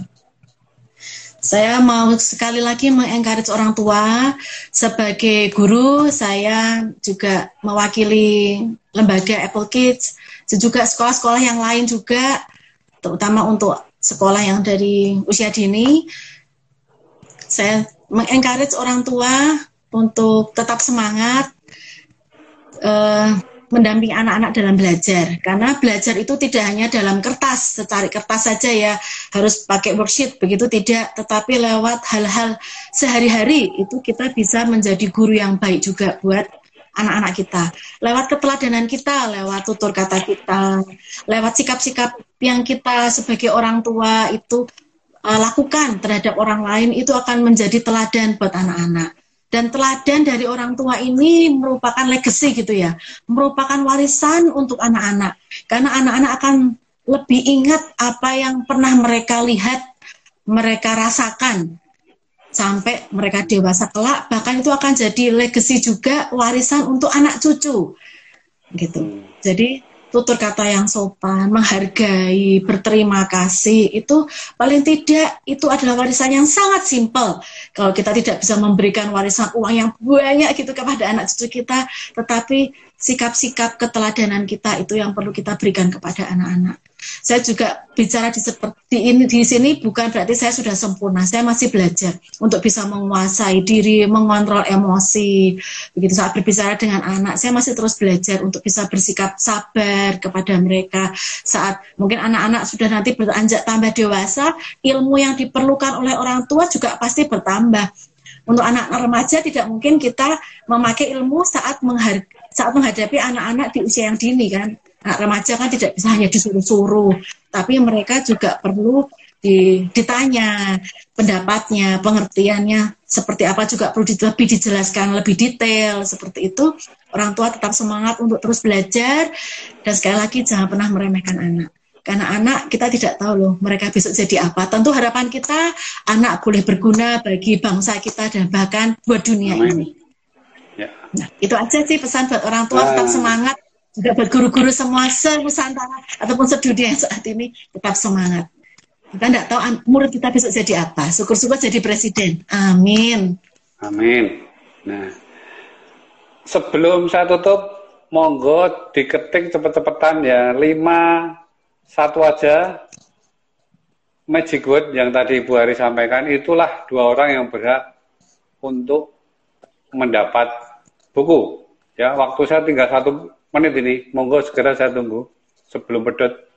Saya mau sekali lagi mengencourage orang tua sebagai guru, saya juga mewakili lembaga Apple Kids, juga sekolah-sekolah yang lain juga, terutama untuk sekolah yang dari usia dini. Saya mengencourage orang tua untuk tetap semangat uh, mendampingi anak-anak dalam belajar. Karena belajar itu tidak hanya dalam kertas secari kertas saja ya harus pakai worksheet begitu tidak. Tetapi lewat hal-hal sehari-hari itu kita bisa menjadi guru yang baik juga buat anak-anak kita. Lewat keteladanan kita lewat tutur kata kita lewat sikap-sikap yang kita sebagai orang tua itu uh, lakukan terhadap orang lain itu akan menjadi teladan buat anak-anak. Dan teladan dari orang tua ini merupakan legacy gitu ya, merupakan warisan untuk anak-anak. Karena anak-anak akan lebih ingat apa yang pernah mereka lihat, mereka rasakan sampai mereka dewasa kelak. Bahkan itu akan jadi legacy juga warisan untuk anak cucu, gitu. Jadi tutur kata yang sopan, menghargai, berterima kasih, itu paling tidak itu adalah warisan yang sangat simpel. Kalau kita tidak bisa memberikan warisan uang yang banyak gitu kepada anak cucu kita, tetapi sikap-sikap keteladanan kita itu yang perlu kita berikan kepada anak-anak. Saya juga bicara di seperti ini di sini bukan berarti saya sudah sempurna. Saya masih belajar untuk bisa menguasai diri, mengontrol emosi. Begitu saat berbicara dengan anak, saya masih terus belajar untuk bisa bersikap sabar kepada mereka. Saat mungkin anak-anak sudah nanti beranjak tambah dewasa, ilmu yang diperlukan oleh orang tua juga pasti bertambah. Untuk anak remaja tidak mungkin kita memakai ilmu saat menghadapi anak-anak di usia yang dini kan remaja kan tidak bisa hanya disuruh-suruh, tapi mereka juga perlu ditanya pendapatnya, pengertiannya seperti apa juga perlu lebih dijelaskan lebih detail seperti itu. Orang tua tetap semangat untuk terus belajar dan sekali lagi jangan pernah meremehkan anak. Karena anak kita tidak tahu loh mereka besok jadi apa. Tentu harapan kita anak boleh berguna bagi bangsa kita dan bahkan buat dunia Amin. ini. Ya. Nah, itu aja sih pesan buat orang tua tetap semangat juga buat guru-guru semua se-Nusantara ataupun sedunia saat ini tetap semangat. Kita tidak tahu murid kita besok jadi apa. Syukur-syukur jadi presiden. Amin. Amin. Nah, sebelum saya tutup, monggo diketik cepet-cepetan ya. Lima, satu aja. Magic word yang tadi Ibu Hari sampaikan, itulah dua orang yang berhak untuk mendapat buku. Ya, waktu saya tinggal satu menit ini. Monggo segera saya tunggu sebelum pedot.